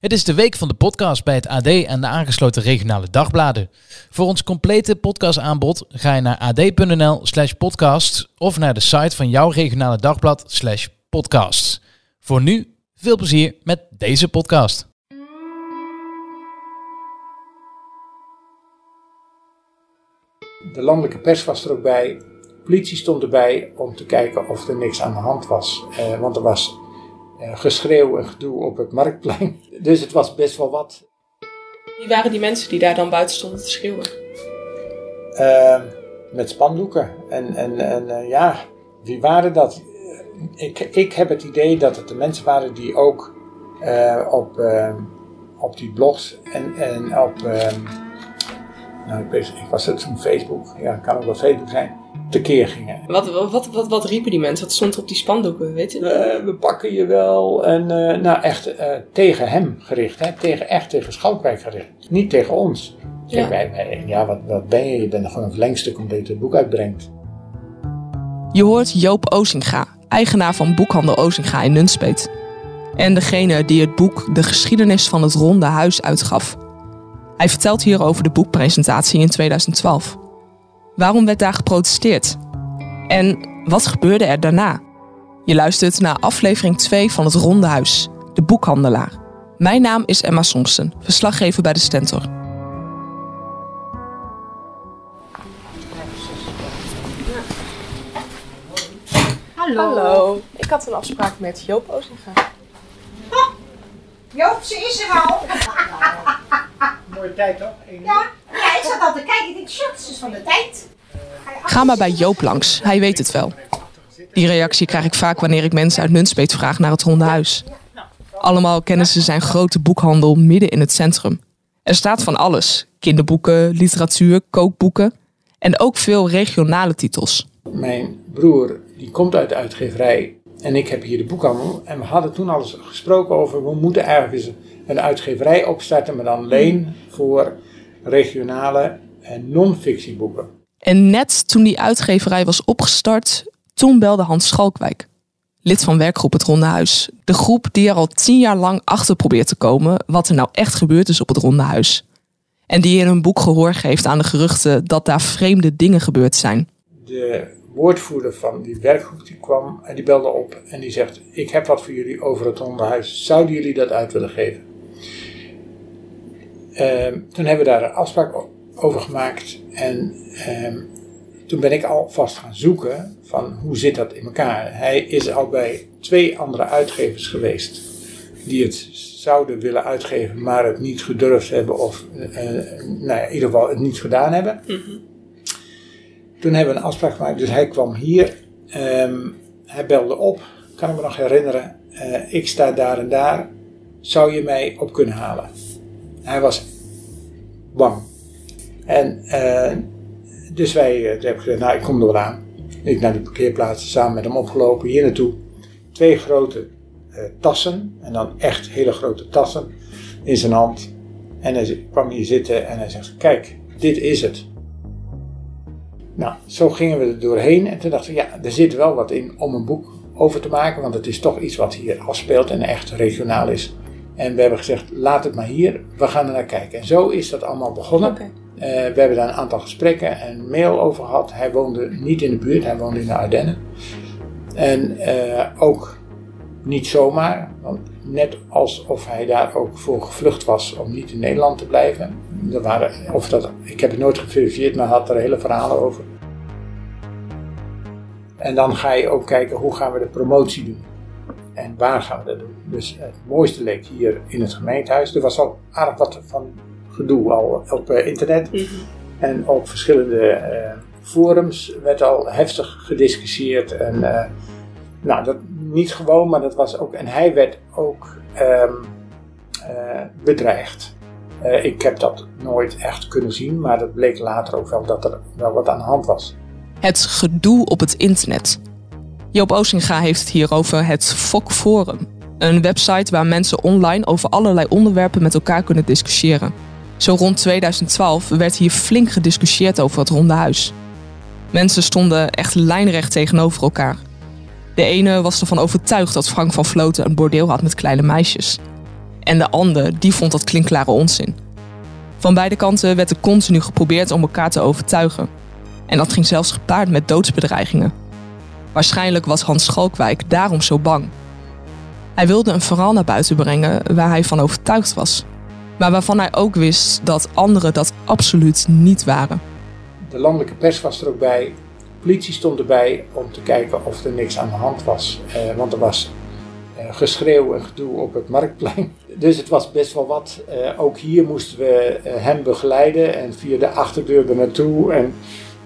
Het is de week van de podcast bij het AD en de aangesloten regionale dagbladen. Voor ons complete podcastaanbod ga je naar ad.nl slash podcast of naar de site van jouw regionale dagblad slash podcast. Voor nu, veel plezier met deze podcast. De landelijke pers was er ook bij. politie stond erbij om te kijken of er niks aan de hand was. Eh, want er was geschreeuw en gedoe op het marktplein. Dus het was best wel wat. Wie waren die mensen die daar dan buiten stonden te schreeuwen? Uh, met spandoeken. En, en, en uh, ja, wie waren dat? Ik, ik heb het idee dat het de mensen waren die ook op, op die blogs en, en op. nou, ik, was het op Facebook, ja, kan ook wel Facebook zijn tekeer gingen. Wat, wat, wat, wat, riepen die mensen? Wat stond er op die spandoeken, weet je? Uh, we pakken je wel. En uh, nou, echt uh, tegen hem gericht. Hè? Tegen, echt tegen Schalkwijk gericht. Niet tegen ons. Ja, wij, wij, ja wat, wat ben je? Je bent gewoon een verlengstuk omdat je het boek uitbrengt. Je hoort Joop Ozinga, eigenaar van boekhandel Ozinga in Nunspeet. En degene die het boek De geschiedenis van het Ronde Huis uitgaf. Hij vertelt hier over de boekpresentatie in 2012. Waarom werd daar geprotesteerd? En wat gebeurde er daarna? Je luistert naar aflevering 2 van Het Ronde Huis, de boekhandelaar. Mijn naam is Emma Somsen, verslaggever bij de Stentor. Hallo. Hallo. Ik had een afspraak met Joop Ozinga. Oh, Joop, ze is er al. Mooie tijd toch? Ja. Ik zat al te kijken. Ik denk, shit, het is van de tijd. Ga maar bij Joop langs, hij weet het wel. Die reactie krijg ik vaak wanneer ik mensen uit Nunspeet vraag naar het Ronde Huis. Allemaal kennen ze zijn grote boekhandel midden in het centrum. Er staat van alles: kinderboeken, literatuur, kookboeken en ook veel regionale titels. Mijn broer die komt uit de uitgeverij en ik heb hier de boekhandel. En we hadden toen al eens gesproken over we moeten eigenlijk eens een uitgeverij opstarten, maar dan alleen voor regionale en non-fictieboeken. En net toen die uitgeverij was opgestart, toen belde Hans Schalkwijk. Lid van werkgroep Het Ronde Huis. De groep die er al tien jaar lang achter probeert te komen wat er nou echt gebeurd is op het Ronde Huis. En die in een boek gehoor geeft aan de geruchten dat daar vreemde dingen gebeurd zijn. De woordvoerder van die werkgroep die kwam en die belde op en die zegt: Ik heb wat voor jullie over het Ronde Huis. Zouden jullie dat uit willen geven? Uh, toen hebben we daar een afspraak over gemaakt. En ehm, toen ben ik alvast gaan zoeken van hoe zit dat in elkaar. Hij is al bij twee andere uitgevers geweest die het zouden willen uitgeven, maar het niet gedurfd hebben of uh, nou ja, in ieder geval het niet gedaan hebben. Mhm. Toen hebben we een afspraak gemaakt, dus hij kwam hier. Um, hij belde op, kan ik me nog herinneren. Uh, ik sta daar en daar. Zou je mij op kunnen halen? Hij was bang. En uh, dus wij uh, hebben gezegd, nou ik kom er wel aan. Ik naar die parkeerplaats samen met hem opgelopen, hier naartoe. Twee grote uh, tassen, en dan echt hele grote tassen, in zijn hand. En hij kwam hier zitten en hij zegt, kijk, dit is het. Nou, zo gingen we er doorheen en toen dachten we, ja, er zit wel wat in om een boek over te maken, want het is toch iets wat hier afspeelt en echt regionaal is. En we hebben gezegd, laat het maar hier, we gaan er naar kijken. En zo is dat allemaal begonnen. Okay. Uh, we hebben daar een aantal gesprekken en mail over gehad. Hij woonde niet in de buurt, hij woonde in de Ardennen. En uh, ook niet zomaar, want net alsof hij daar ook voor gevlucht was om niet in Nederland te blijven. Er waren, of dat, ik heb het nooit geverifieerd, maar had er hele verhalen over. En dan ga je ook kijken hoe gaan we de promotie doen. En waar gaan we dat doen? Dus het mooiste leek hier in het gemeentehuis. Er was al aardig wat van gedoe al op uh, internet. Mm -hmm. En op verschillende uh, forums werd al heftig gediscussieerd. En uh, nou, dat niet gewoon, maar dat was ook. En hij werd ook um, bedreigd. ik heb dat nooit echt kunnen zien, maar dat bleek later ook wel dat er wel wat aan de hand was. Het gedoe op het internet. Joop Ozinga heeft het hier over het FOK Forum. Een website waar mensen online over allerlei onderwerpen met elkaar kunnen discussiëren. Zo rond 2012 werd hier flink gediscussieerd over het Ronde Huis. Mensen stonden echt lijnrecht tegenover elkaar. De ene was ervan overtuigd dat Frank van Vloten een bordeel had met kleine meisjes. En de ander, die vond dat klinkklare onzin. Van beide kanten werd er continu geprobeerd om elkaar te overtuigen. En dat ging zelfs gepaard met doodsbedreigingen. Waarschijnlijk was Hans Schalkwijk daarom zo bang. Hij wilde een verhaal naar buiten brengen waar hij van overtuigd was. Maar waarvan hij ook wist dat anderen dat absoluut niet waren. De landelijke pers was er ook bij. De politie stond erbij om te kijken of er niks aan de hand was. Eh, want er was eh, geschreeuw en gedoe op het marktplein. Dus het was best wel wat. Eh, ook hier moesten we eh, hem begeleiden en via de achterdeur er naartoe. En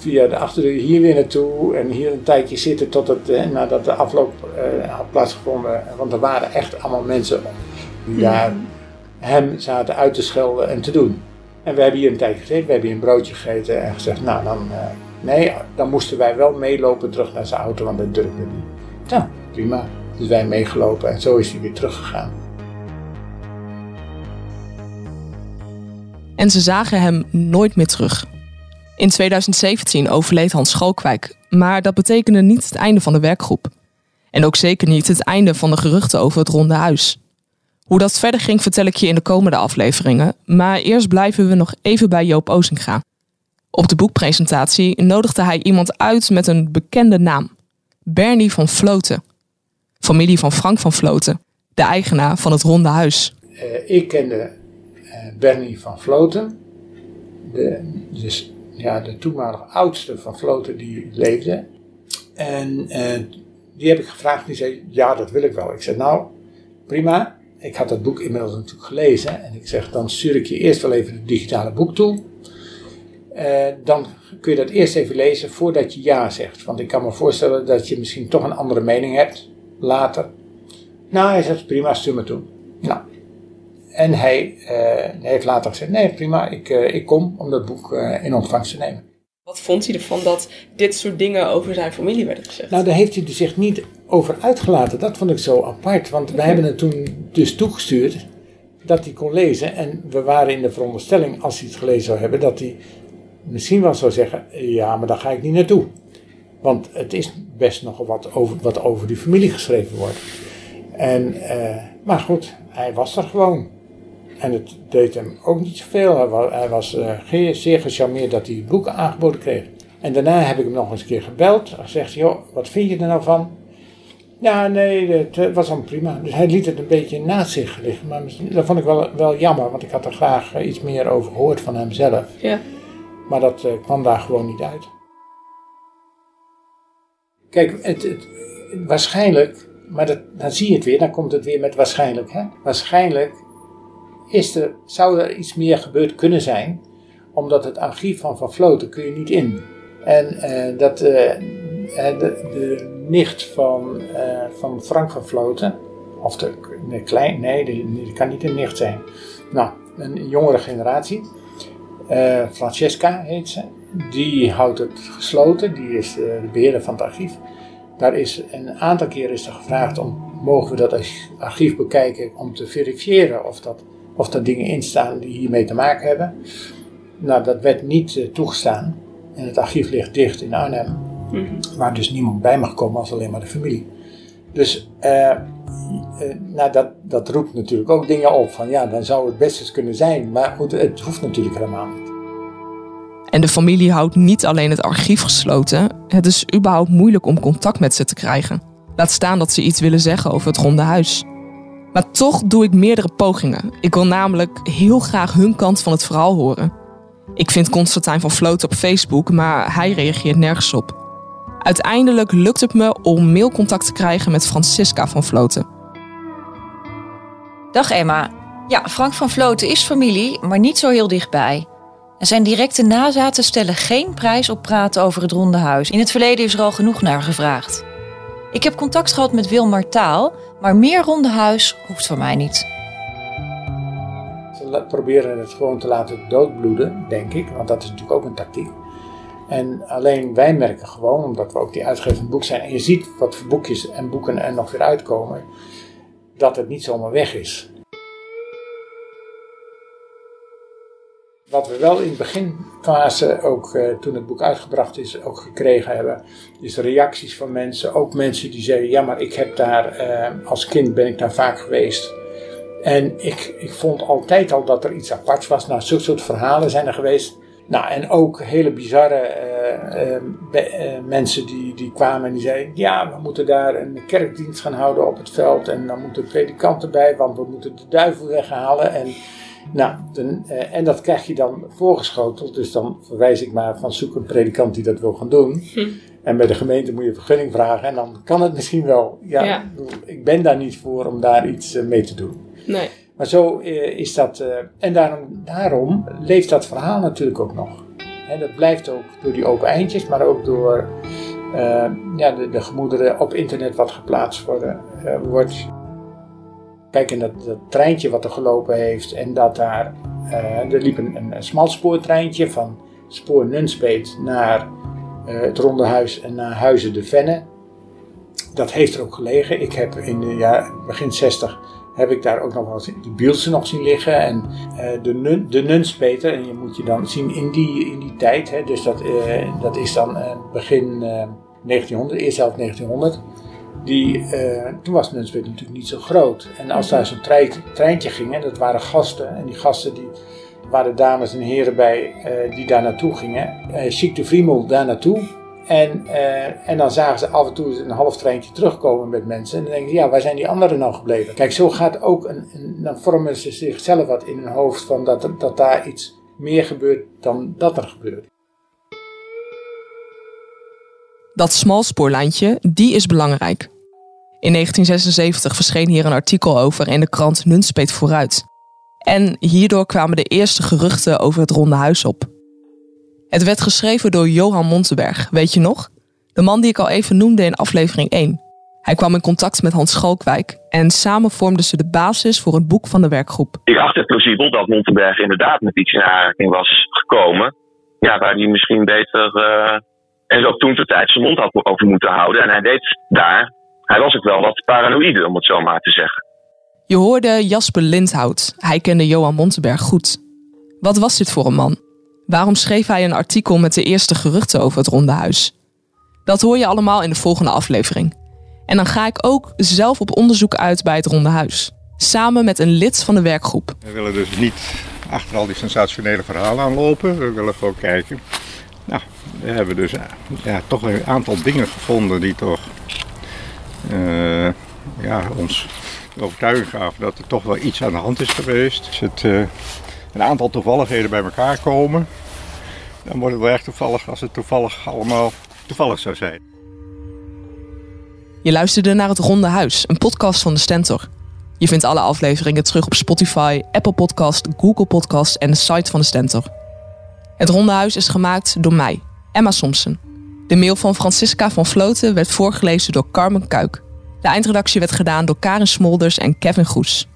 via de achterdeur hier weer naartoe. En hier een tijdje zitten tot het, eh, nadat de afloop eh, had plaatsgevonden. Want er waren echt allemaal mensen die daar hem zaten uit te schelden en te doen. En we hebben hier een tijdje gezeten, we hebben hier een broodje gegeten en gezegd, nou dan, eh, nee, dan moesten wij wel meelopen terug naar zijn auto, want dat durfde niet. Nou, prima. Dus wij meegelopen en zo is hij weer teruggegaan. En ze zagen hem nooit meer terug. In 2017 overleed Hans Schalkwijk, maar dat betekende niet het einde van de werkgroep. En ook zeker niet het einde van de geruchten over het Ronde Huis. Hoe dat verder ging vertel ik je in de komende afleveringen, maar eerst blijven we nog even bij Joop Ozinga. Op de boekpresentatie nodigde hij iemand uit met een bekende naam. Bernie van Floten. Familie van Frank van Floten, de eigenaar van het Ronde Huis. Eh, ik kende eh, Bernie van Vloten, de, dus ja, de toenmalige oudste van Vloten die leefde. En eh, die heb ik gevraagd, die zei, ja dat wil ik wel. Ik zei, nou, prima. Ik had dat boek inmiddels natuurlijk gelezen. En ik zeg, dan stuur ik je eerst wel even het digitale boek toe. Eh, dan kun je dat eerst even lezen voordat je ja zegt. Want ik kan me voorstellen dat je misschien toch een andere mening hebt later. Nou, hij zegt, prima, stuur me toe. Nou, en hij eh, heeft later gezegd, nee prima, ik, eh, ik kom om dat boek eh, in ontvangst te nemen. Wat vond hij ervan dat dit soort dingen over zijn familie werden gezegd? Nou, daar heeft hij zich niet over uitgelaten. Dat vond ik zo apart, want wij hebben het toen dus toegestuurd dat hij kon lezen. En we waren in de veronderstelling, als hij het gelezen zou hebben, dat hij misschien wel zou zeggen, ja, maar daar ga ik niet naartoe. Want het is best nogal wat over, wat over die familie geschreven wordt. En, maar goed, hij was er gewoon. En het deed hem ook niet zoveel. Hij was, hij was eh, zeer gecharmeerd dat hij het boek aangeboden kreeg. En daarna heb ik hem nog eens een keer gebeld. Hij zegt, joh, wat vind je er nou van? Ja, nee, het eh, was dan prima. Dus hij liet het een beetje naast zich liggen. Maar misschien- dat vond ik wel, wel jammer, want ik had er graag eh, iets meer over gehoord van hemzelf. Ja. Maar dat kwam daar gewoon niet uit. Kijk, het, het, waarschijnlijk, maar dat, dan zie je het weer, dan komt het weer met waarschijnlijk. Hè? Waarschijnlijk is er, zou er iets meer gebeurd kunnen zijn, omdat het archief van Van Vloten kun je niet in. En eh, dat eh, de, de nicht van, eh, van Frank van Vloten, of de, klein, nee, die kan niet een nicht zijn. Nou, een jongere generatie. Francesca heet ze. Die houdt het gesloten. Die is de beheerder van het archief. Daar is een aantal keer is er gevraagd om, mogen we dat arch- archief bekijken om te verifiëren of, dat, of er dingen in staan die hiermee te maken hebben. Nou, dat werd niet eh, toegestaan. En het archief ligt dicht in Arnhem. Waar dus niemand bij mag komen als alleen maar de familie. Dus eh, eh, nou, dat, dat roept natuurlijk ook dingen op. Van ja, dan zou het best eens kunnen zijn. Maar goed, het hoeft natuurlijk helemaal niet. En de familie houdt niet alleen het archief gesloten, het is überhaupt moeilijk om contact met ze te krijgen. Laat staan dat ze iets willen zeggen over het Ronde Huis. Maar toch doe ik meerdere pogingen. Ik wil namelijk heel graag hun kant van het verhaal horen. Ik vind Constantijn van Vloot op Facebook, maar hij reageert nergens op. Uiteindelijk lukt het me om mailcontact te krijgen met Francisca van Vloten. Dag Emma. Ja, Frank van Vloten is familie, maar niet zo heel dichtbij. En zijn directe nazaten stellen geen prijs op praten over het ronde huis. In het verleden is er al genoeg naar gevraagd. Ik heb contact gehad met Wilmar Taal, maar meer ronde huis hoeft voor mij niet. Ze proberen het gewoon te laten doodbloeden, denk ik. Want dat is natuurlijk ook een tactiek. En alleen wij merken gewoon, omdat we ook die uitgever van het boek zijn. En je ziet wat voor boekjes en boeken er nog weer uitkomen. Dat het niet zomaar weg is. Wat we wel in de beginfase, ook uh, toen het boek uitgebracht is, ook gekregen hebben, is reacties van mensen. Ook mensen die zeiden, ja maar ik heb daar, uh, als kind ben ik daar vaak geweest. En ik, ik vond altijd al dat er iets aparts was. Nou, zulke soort verhalen zijn er geweest. Nou, en ook hele bizarre uh, mensen die, die kwamen en die zeiden: Ja, we moeten daar een kerkdienst gaan houden op het veld. En dan moeten predikanten bij, want we moeten de duivel weghalen. En, nou, uh, en dat krijg je dan voorgeschoteld. Dus dan verwijs ik maar van: zoek een predikant die dat wil gaan doen. Hm. En bij de gemeente moet je vergunning vragen. En dan kan het misschien wel. Ja, ja. Ik ben daar niet voor om daar iets mee te doen. Nee. Maar zo uh, is dat. En daarom, daarom leeft dat verhaal natuurlijk ook nog. En dat blijft ook door die open eindjes, maar ook door ja, de, de, gemoederen op internet wat geplaatst worden. wordt. Kijk, in dat, dat, treintje wat er gelopen heeft, en dat daar. er liep een, een, smalspoortreintje van spoor Nunspeet naar het Ronde Huis en naar Huizen de Venne. Dat heeft er ook gelegen. Ik heb in de ja, begin 60 heb ik daar ook nog wel de Bielse nog zien liggen. En uh, de, nun, de Nunspeter, en je moet je dan zien in die, in die tijd, hè, dus dat, dat is dan begin 1900, eerst zelf 1900. Die, toen was Nunspeter natuurlijk niet zo groot. En als daar zo'n trein, treintje ging, dat waren gasten. En die gasten die waren dames en heren bij die daar naartoe gingen. Chic de Friemel daar naartoe. En, uh, en dan zagen ze af en toe een half treintje terugkomen met mensen. En dan denken ze, ja, waar zijn die anderen nou gebleven? Kijk, zo gaat ook, een, een, dan vormen ze zichzelf wat in hun hoofd van dat, dat daar iets meer gebeurt dan dat er gebeurt. Dat smalspoorlijntje, die is belangrijk. In 1976 verscheen hier een artikel over in de krant Nunspeet Vooruit. En hierdoor kwamen de eerste geruchten over het Ronde Huis op. Het werd geschreven door Johan Montenberg, weet je nog? De man die ik al even noemde in aflevering 1. Hij kwam in contact met Hans Schalkwijk en samen vormden ze de basis voor het boek van de werkgroep. Ik acht het plausibel dat Montenberg inderdaad met iets in aanraking was gekomen. Ja, waar hij misschien beter uh, en ook toen de tijd zijn mond had over moeten houden. En hij deed daar, hij was ook wel wat paranoïde om het zo maar te zeggen. Je hoorde Jasper Lindhout. Hij kende Johan Montenberg goed. Wat was dit voor een man? Waarom schreef hij een artikel met de eerste geruchten over het Ronde Huis? Dat hoor je allemaal in de volgende aflevering. En dan ga ik ook zelf op onderzoek uit bij het Ronde Huis. Samen met een lid van de werkgroep. We willen dus niet achter al die sensationele verhalen aanlopen. We willen gewoon kijken. Nou, we hebben dus ja, toch een aantal dingen gevonden die toch uh, ja, ons overtuiging gaven dat er toch wel iets aan de hand is geweest. Dus het, uh, een aantal toevalligheden bij elkaar komen, dan wordt het wel echt toevallig als het toevallig allemaal toevallig zou zijn. Je luisterde naar Het Ronde Huis, een podcast van de Stentor. Je vindt alle afleveringen terug op Spotify, Apple Podcast, Google Podcast en de site van de Stentor. Het Ronde Huis is gemaakt door mij, Emma Somsen. De mail van Francisca van Vloten werd voorgelezen door Carmen Kuik. De eindredactie werd gedaan door Karin Smolders en Kevin Goes.